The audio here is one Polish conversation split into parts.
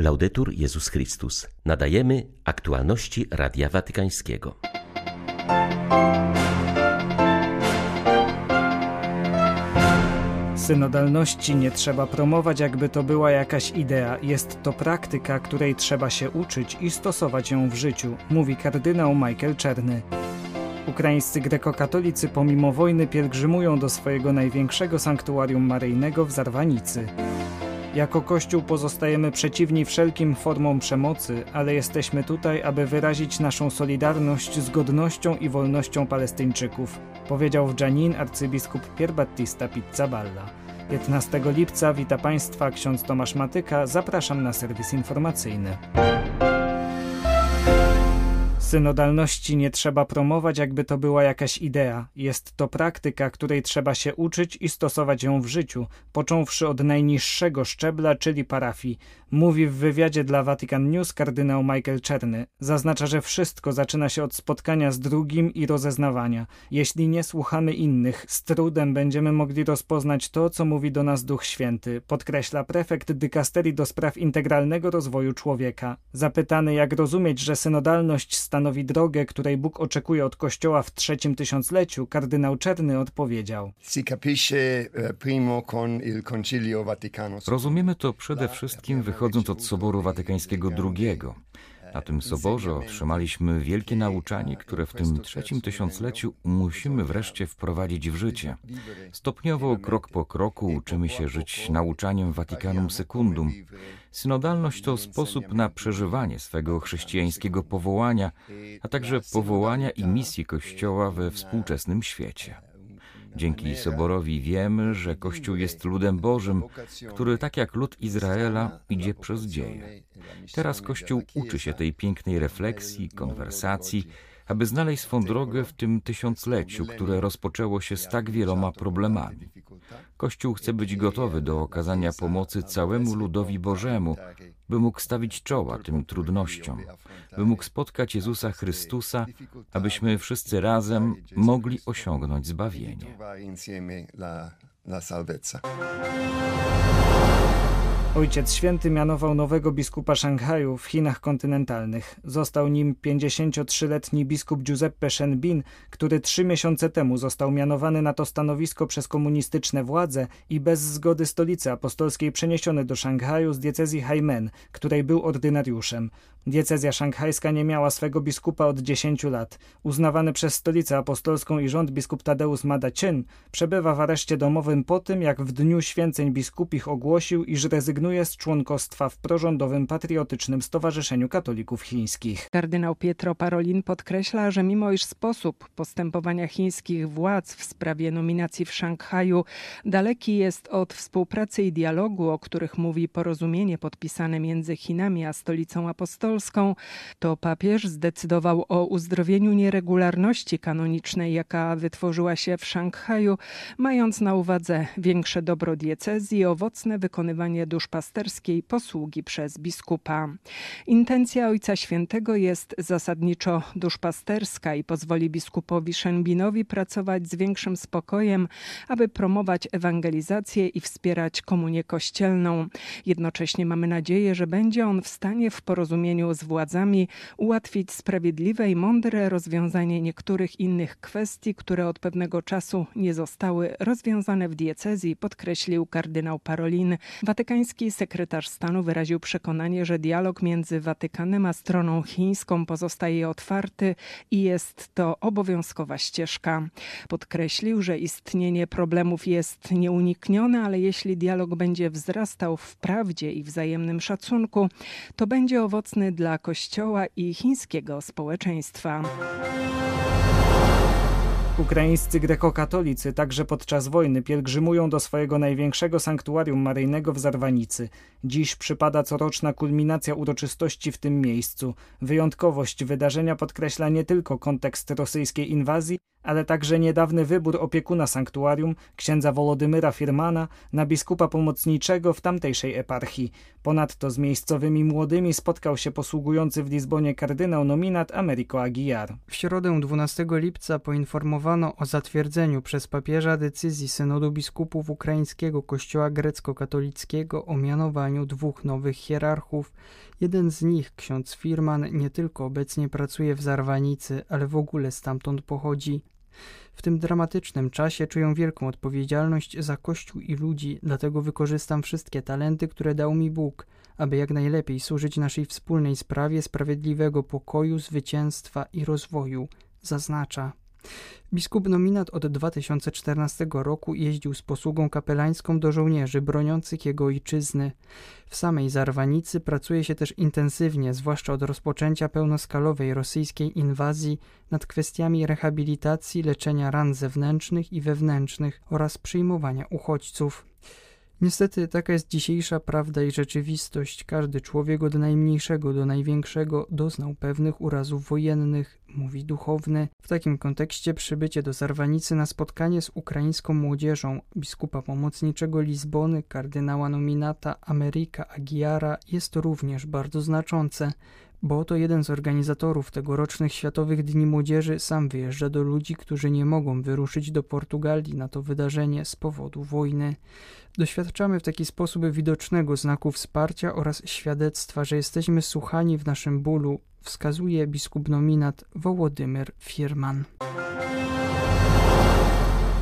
Laudetur Jezus Chrystus. Nadajemy aktualności Radia Watykańskiego. Synodalności nie trzeba promować, jakby to była jakaś idea. Jest to praktyka, której trzeba się uczyć i stosować ją w życiu, mówi kardynał Michael Czerny. Ukraińscy grekokatolicy pomimo wojny pielgrzymują do swojego największego sanktuarium maryjnego w Zarwanicy. Jako Kościół pozostajemy przeciwni wszelkim formom przemocy, ale jesteśmy tutaj, aby wyrazić naszą solidarność z godnością i wolnością Palestyńczyków, powiedział w Janin arcybiskup Pierbattista Pizzaballa. 15 lipca wita Państwa ksiądz Tomasz Matyka, zapraszam na serwis informacyjny. Synodalności nie trzeba promować, jakby to była jakaś idea. Jest to praktyka, której trzeba się uczyć i stosować ją w życiu, począwszy od najniższego szczebla, czyli parafii. Mówi w wywiadzie dla Vatican News kardynał Michael Czerny. Zaznacza, że wszystko zaczyna się od spotkania z drugim i rozeznawania. Jeśli nie słuchamy innych, z trudem będziemy mogli rozpoznać to, co mówi do nas Duch Święty, podkreśla prefekt dykasterii do spraw integralnego rozwoju człowieka. Zapytany, jak rozumieć, że synodalność stanowi drogę, której Bóg oczekuje od Kościoła w trzecim tysiącleciu, kardynał Czerny odpowiedział. Eh, Rozumiemy to przede wszystkim wychodząc od Soboru Watykańskiego II. Na tym soborze otrzymaliśmy wielkie nauczanie, które w tym trzecim tysiącleciu musimy wreszcie wprowadzić w życie. Stopniowo, krok po kroku uczymy się żyć nauczaniem Vaticanum Secundum. Synodalność to sposób na przeżywanie swego chrześcijańskiego powołania, a także powołania i misji Kościoła we współczesnym świecie. Dzięki Soborowi wiemy, że Kościół jest ludem Bożym, który tak jak lud Izraela idzie przez dzieje. Teraz Kościół uczy się tej pięknej refleksji, konwersacji, aby znaleźć swą drogę w tym tysiącleciu, które rozpoczęło się z tak wieloma problemami. Kościół chce być gotowy do okazania pomocy całemu ludowi Bożemu, by mógł stawić czoła tym trudnościom, by mógł spotkać Jezusa Chrystusa, abyśmy wszyscy razem mogli osiągnąć zbawienie. Ojciec Święty mianował nowego biskupa Szanghaju w Chinach kontynentalnych. Został nim 53-letni biskup Giuseppe Shenbin, który trzy miesiące temu został mianowany na to stanowisko przez komunistyczne władze i bez zgody stolicy apostolskiej przeniesiony do Szanghaju z diecezji Haimen, której był ordynariuszem. Diecezja szanghajska nie miała swego biskupa od 10 lat. Uznawany przez stolicę apostolską i rząd biskup Tadeusz Madacyn przebywa w areszcie domowym po tym, jak w dniu święceń biskupich ogłosił, iż rezygnuje z członkostwa w prorządowym patriotycznym Stowarzyszeniu Katolików Chińskich. Kardynał Pietro Parolin podkreśla, że mimo iż sposób postępowania chińskich władz w sprawie nominacji w Szanghaju daleki jest od współpracy i dialogu, o których mówi porozumienie podpisane między Chinami a stolicą apostolską, to papież zdecydował o uzdrowieniu nieregularności kanonicznej, jaka wytworzyła się w Szanghaju, mając na uwadze większe dobro diecezji owocne wykonywanie duszpasterskiej posługi przez biskupa. Intencja Ojca Świętego jest zasadniczo duszpasterska i pozwoli biskupowi Szenbinowi pracować z większym spokojem, aby promować ewangelizację i wspierać komunię kościelną. Jednocześnie mamy nadzieję, że będzie on w stanie w porozumieniu z władzami ułatwić sprawiedliwe i mądre rozwiązanie niektórych innych kwestii, które od pewnego czasu nie zostały rozwiązane w diecezji, podkreślił kardynał Parolin. Watykański sekretarz stanu wyraził przekonanie, że dialog między Watykanem a stroną chińską pozostaje otwarty i jest to obowiązkowa ścieżka. Podkreślił, że istnienie problemów jest nieuniknione, ale jeśli dialog będzie wzrastał w prawdzie i wzajemnym szacunku, to będzie owocny dla Kościoła i chińskiego społeczeństwa. Ukraińscy grekokatolicy także podczas wojny pielgrzymują do swojego największego sanktuarium maryjnego w Zarwanicy. Dziś przypada coroczna kulminacja uroczystości w tym miejscu. Wyjątkowość wydarzenia podkreśla nie tylko kontekst rosyjskiej inwazji, ale także niedawny wybór opiekuna sanktuarium, księdza Wolodymyra Firmana, na biskupa pomocniczego w tamtejszej eparchii. Ponadto z miejscowymi młodymi spotkał się posługujący w Lizbonie kardynał nominat Americo Aguiar. W środę 12 lipca poinformowano o zatwierdzeniu przez papieża decyzji synodu biskupów ukraińskiego kościoła grecko-katolickiego o mianowaniu dwóch nowych hierarchów. Jeden z nich, ksiądz Firman, nie tylko obecnie pracuje w Zarwanicy, ale w ogóle stamtąd pochodzi. W tym dramatycznym czasie czuję wielką odpowiedzialność za Kościół i ludzi, dlatego wykorzystam wszystkie talenty, które dał mi Bóg, aby jak najlepiej służyć naszej wspólnej sprawie sprawiedliwego pokoju, zwycięstwa i rozwoju, zaznacza. Biskup nominat od 2014 roku jeździł z posługą kapelańską do żołnierzy broniących jego ojczyzny. W samej Zarwanicy pracuje się też intensywnie, zwłaszcza od rozpoczęcia pełnoskalowej rosyjskiej inwazji, nad kwestiami rehabilitacji, leczenia ran zewnętrznych i wewnętrznych oraz przyjmowania uchodźców. Niestety taka jest dzisiejsza prawda i rzeczywistość. Każdy człowiek od najmniejszego do największego doznał pewnych urazów wojennych, mówi duchowny. W takim kontekście przybycie do Zarwanicy na spotkanie z ukraińską młodzieżą biskupa pomocniczego Lizbony, kardynała nominata Ameryka Aguiara jest również bardzo znaczące bo oto jeden z organizatorów tegorocznych Światowych Dni Młodzieży sam wyjeżdża do ludzi, którzy nie mogą wyruszyć do Portugalii na to wydarzenie z powodu wojny. Doświadczamy w taki sposób widocznego znaku wsparcia oraz świadectwa, że jesteśmy słuchani w naszym bólu, wskazuje biskup nominat Wołodymyr Firman.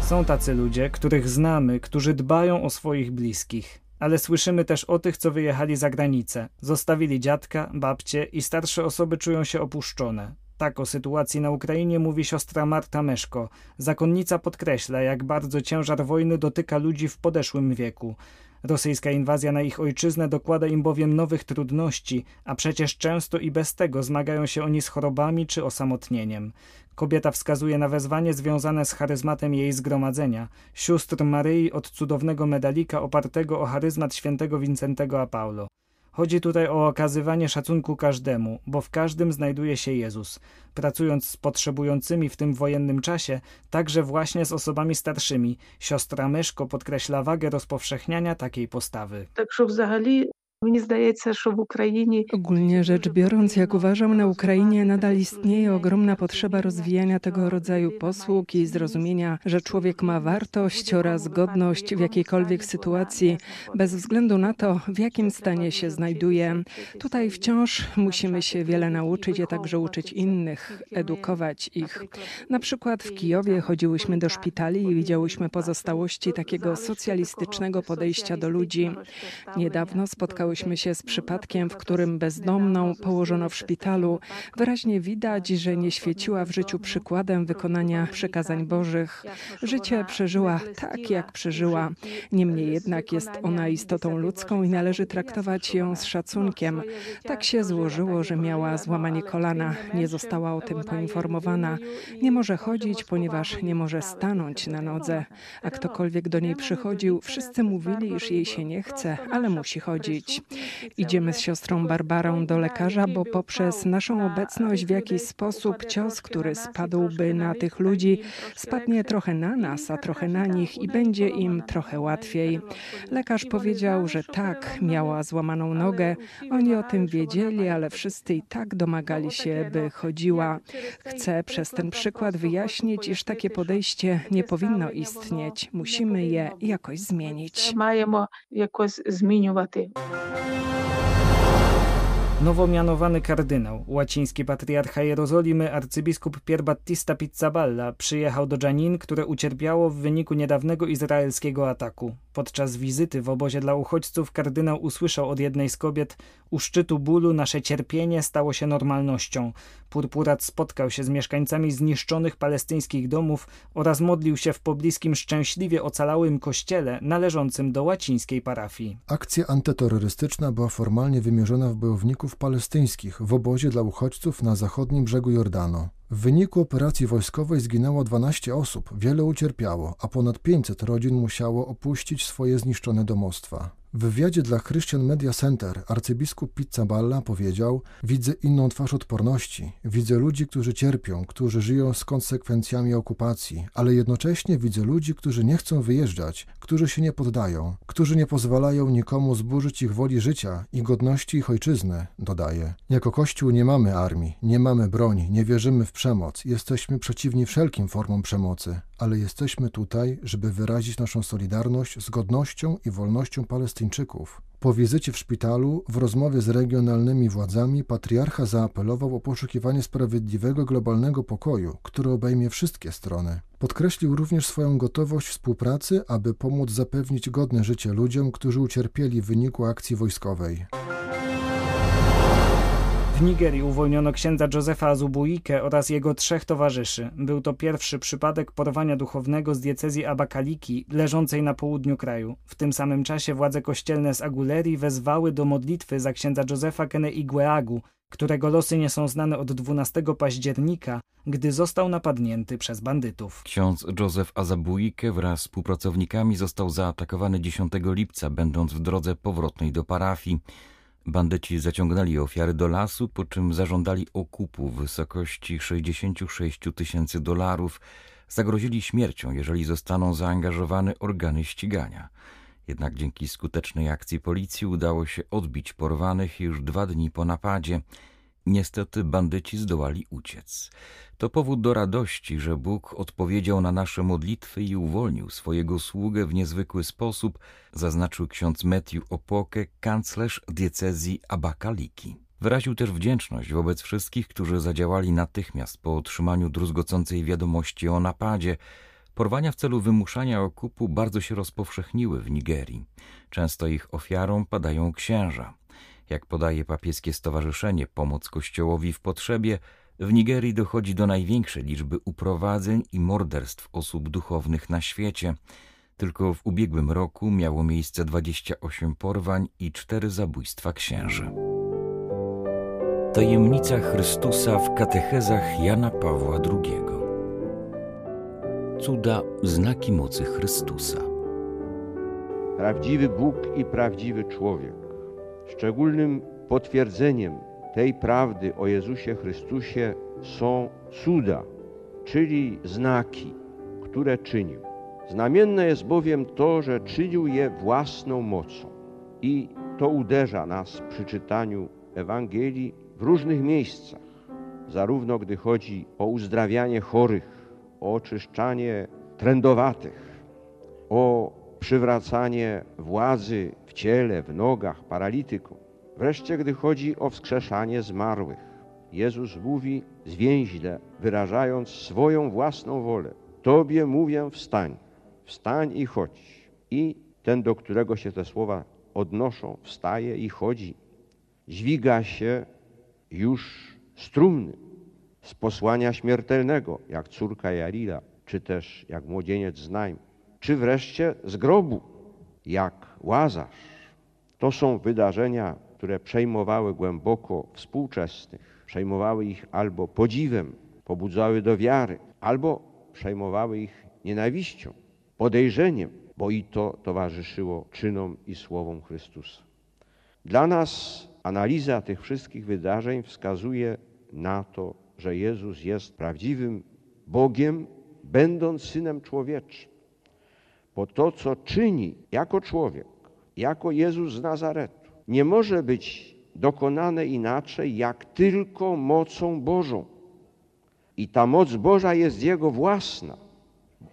Są tacy ludzie, których znamy, którzy dbają o swoich bliskich ale słyszymy też o tych, co wyjechali za granicę. Zostawili dziadka, babcie i starsze osoby czują się opuszczone. Tak o sytuacji na Ukrainie mówi siostra Marta Meszko. Zakonnica podkreśla, jak bardzo ciężar wojny dotyka ludzi w podeszłym wieku. Rosyjska inwazja na ich ojczyznę dokłada im bowiem nowych trudności, a przecież często i bez tego zmagają się oni z chorobami czy osamotnieniem. Kobieta wskazuje na wezwanie związane z charyzmatem jej zgromadzenia, sióstr Maryi od cudownego medalika opartego o charyzmat świętego Wincentego a Paulo. Chodzi tutaj o okazywanie szacunku każdemu, bo w każdym znajduje się Jezus. Pracując z potrzebującymi w tym wojennym czasie, także właśnie z osobami starszymi, siostra Myszko podkreśla wagę rozpowszechniania takiej postawy. Tak, że mnie zdaje się, że w Ukrainie. Ogólnie rzecz biorąc, jak uważam, na Ukrainie nadal istnieje ogromna potrzeba rozwijania tego rodzaju posług i zrozumienia, że człowiek ma wartość oraz godność w jakiejkolwiek sytuacji, bez względu na to, w jakim stanie się znajduje. Tutaj wciąż musimy się wiele nauczyć, a także uczyć innych, edukować ich. Na przykład w Kijowie chodziłyśmy do szpitali i widziałyśmy pozostałości takiego socjalistycznego podejścia do ludzi. Niedawno spotkałyśmy Spotkałyśmy się z przypadkiem, w którym bezdomną położono w szpitalu. Wyraźnie widać, że nie świeciła w życiu przykładem wykonania przykazań Bożych. Życie przeżyła tak, jak przeżyła. Niemniej jednak jest ona istotą ludzką i należy traktować ją z szacunkiem. Tak się złożyło, że miała złamanie kolana. Nie została o tym poinformowana. Nie może chodzić, ponieważ nie może stanąć na nodze. A ktokolwiek do niej przychodził, wszyscy mówili, iż jej się nie chce, ale musi chodzić. Idziemy z siostrą Barbarą do lekarza, bo poprzez naszą obecność w jakiś sposób cios, który spadłby na tych ludzi, spadnie trochę na nas, a trochę na nich i będzie im trochę łatwiej. Lekarz powiedział, że tak, miała złamaną nogę. Oni o tym wiedzieli, ale wszyscy i tak domagali się, by chodziła. Chcę przez ten przykład wyjaśnić, iż takie podejście nie powinno istnieć. Musimy je jakoś zmienić. Majemy jakoś zmieniać. Música Nowo mianowany kardynał, łaciński patriarcha Jerozolimy, arcybiskup Pierbattista Pizzaballa przyjechał do Janin, które ucierpiało w wyniku niedawnego izraelskiego ataku. Podczas wizyty w obozie dla uchodźców kardynał usłyszał od jednej z kobiet u szczytu bólu nasze cierpienie stało się normalnością. Purpurat spotkał się z mieszkańcami zniszczonych palestyńskich domów oraz modlił się w pobliskim szczęśliwie ocalałym kościele należącym do łacińskiej parafii. Akcja antyterrorystyczna była formalnie wymierzona w bojowników palestyńskich w obozie dla uchodźców na zachodnim brzegu Jordanu. W wyniku operacji wojskowej zginęło 12 osób, wiele ucierpiało, a ponad 500 rodzin musiało opuścić swoje zniszczone domostwa. W wywiadzie dla Christian Media Center arcybiskup Pizzaballa powiedział: Widzę inną twarz odporności, widzę ludzi, którzy cierpią, którzy żyją z konsekwencjami okupacji, ale jednocześnie widzę ludzi, którzy nie chcą wyjeżdżać, którzy się nie poddają, którzy nie pozwalają nikomu zburzyć ich woli życia i godności ich ojczyzny, dodaje. Jako Kościół nie mamy armii, nie mamy broni, nie wierzymy w przemoc, jesteśmy przeciwni wszelkim formom przemocy, ale jesteśmy tutaj, żeby wyrazić naszą solidarność z godnością i wolnością Palestyńczyków. Po wizycie w szpitalu, w rozmowie z regionalnymi władzami, patriarcha zaapelował o poszukiwanie sprawiedliwego globalnego pokoju, który obejmie wszystkie strony. Podkreślił również swoją gotowość współpracy, aby pomóc zapewnić godne życie ludziom, którzy ucierpieli w wyniku akcji wojskowej. W Nigerii uwolniono księdza Józefa Azubuike oraz jego trzech towarzyszy. Był to pierwszy przypadek porwania duchownego z diecezji Abakaliki, leżącej na południu kraju. W tym samym czasie władze kościelne z Aguleri wezwały do modlitwy za księdza Józefa Kene Igueagu, którego losy nie są znane od 12 października, gdy został napadnięty przez bandytów. Ksiądz Józef Azabuike wraz z współpracownikami został zaatakowany 10 lipca, będąc w drodze powrotnej do parafii. Bandyci zaciągnęli ofiary do lasu, po czym zażądali okupu w wysokości 66 tysięcy dolarów. Zagrozili śmiercią, jeżeli zostaną zaangażowane organy ścigania. Jednak dzięki skutecznej akcji policji udało się odbić porwanych już dwa dni po napadzie. Niestety bandyci zdołali uciec. To powód do radości, że Bóg odpowiedział na nasze modlitwy i uwolnił swojego sługę w niezwykły sposób, zaznaczył ksiądz Matthew Opoke, kanclerz diecezji Abakaliki. Wyraził też wdzięczność wobec wszystkich, którzy zadziałali natychmiast po otrzymaniu druzgocącej wiadomości o napadzie. Porwania w celu wymuszania okupu bardzo się rozpowszechniły w Nigerii. Często ich ofiarą padają księża. Jak podaje papieskie stowarzyszenie Pomoc Kościołowi w Potrzebie, w Nigerii dochodzi do największej liczby uprowadzeń i morderstw osób duchownych na świecie. Tylko w ubiegłym roku miało miejsce 28 porwań i 4 zabójstwa księży. Tajemnica Chrystusa w katechezach Jana Pawła II. Cuda, znaki mocy Chrystusa. Prawdziwy Bóg i prawdziwy człowiek. Szczególnym potwierdzeniem tej prawdy o Jezusie Chrystusie są cuda, czyli znaki, które czynił. Znamienne jest bowiem to, że czynił je własną mocą. I to uderza nas przy czytaniu Ewangelii w różnych miejscach, zarówno gdy chodzi o uzdrawianie chorych, o oczyszczanie trędowatych, o przywracanie władzy w ciele, w nogach paralitykom, Wreszcie, gdy chodzi o wskrzeszanie zmarłych, Jezus mówi zwięźle, wyrażając swoją własną wolę: Tobie mówię, wstań, wstań i chodź. I ten, do którego się te słowa odnoszą, wstaje i chodzi. Dźwiga się już strumny z posłania śmiertelnego, jak córka Jarila, czy też jak młodzieniec z Najm, czy wreszcie z grobu, jak Łazarz. To są wydarzenia które przejmowały głęboko współczesnych, przejmowały ich albo podziwem, pobudzały do wiary, albo przejmowały ich nienawiścią, podejrzeniem, bo i to towarzyszyło czynom i słowom Chrystusa. Dla nas analiza tych wszystkich wydarzeń wskazuje na to, że Jezus jest prawdziwym Bogiem, będąc synem człowieczym. Bo to, co czyni jako człowiek, jako Jezus z Nazaretu, nie może być dokonane inaczej, jak tylko mocą Bożą. I ta moc Boża jest Jego własna.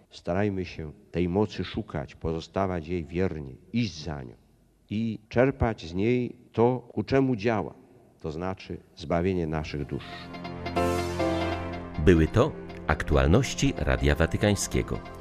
Starajmy się tej mocy szukać, pozostawać jej wiernie, iść za nią i czerpać z niej to, ku czemu działa, to znaczy zbawienie naszych dusz. Były to aktualności Radia Watykańskiego.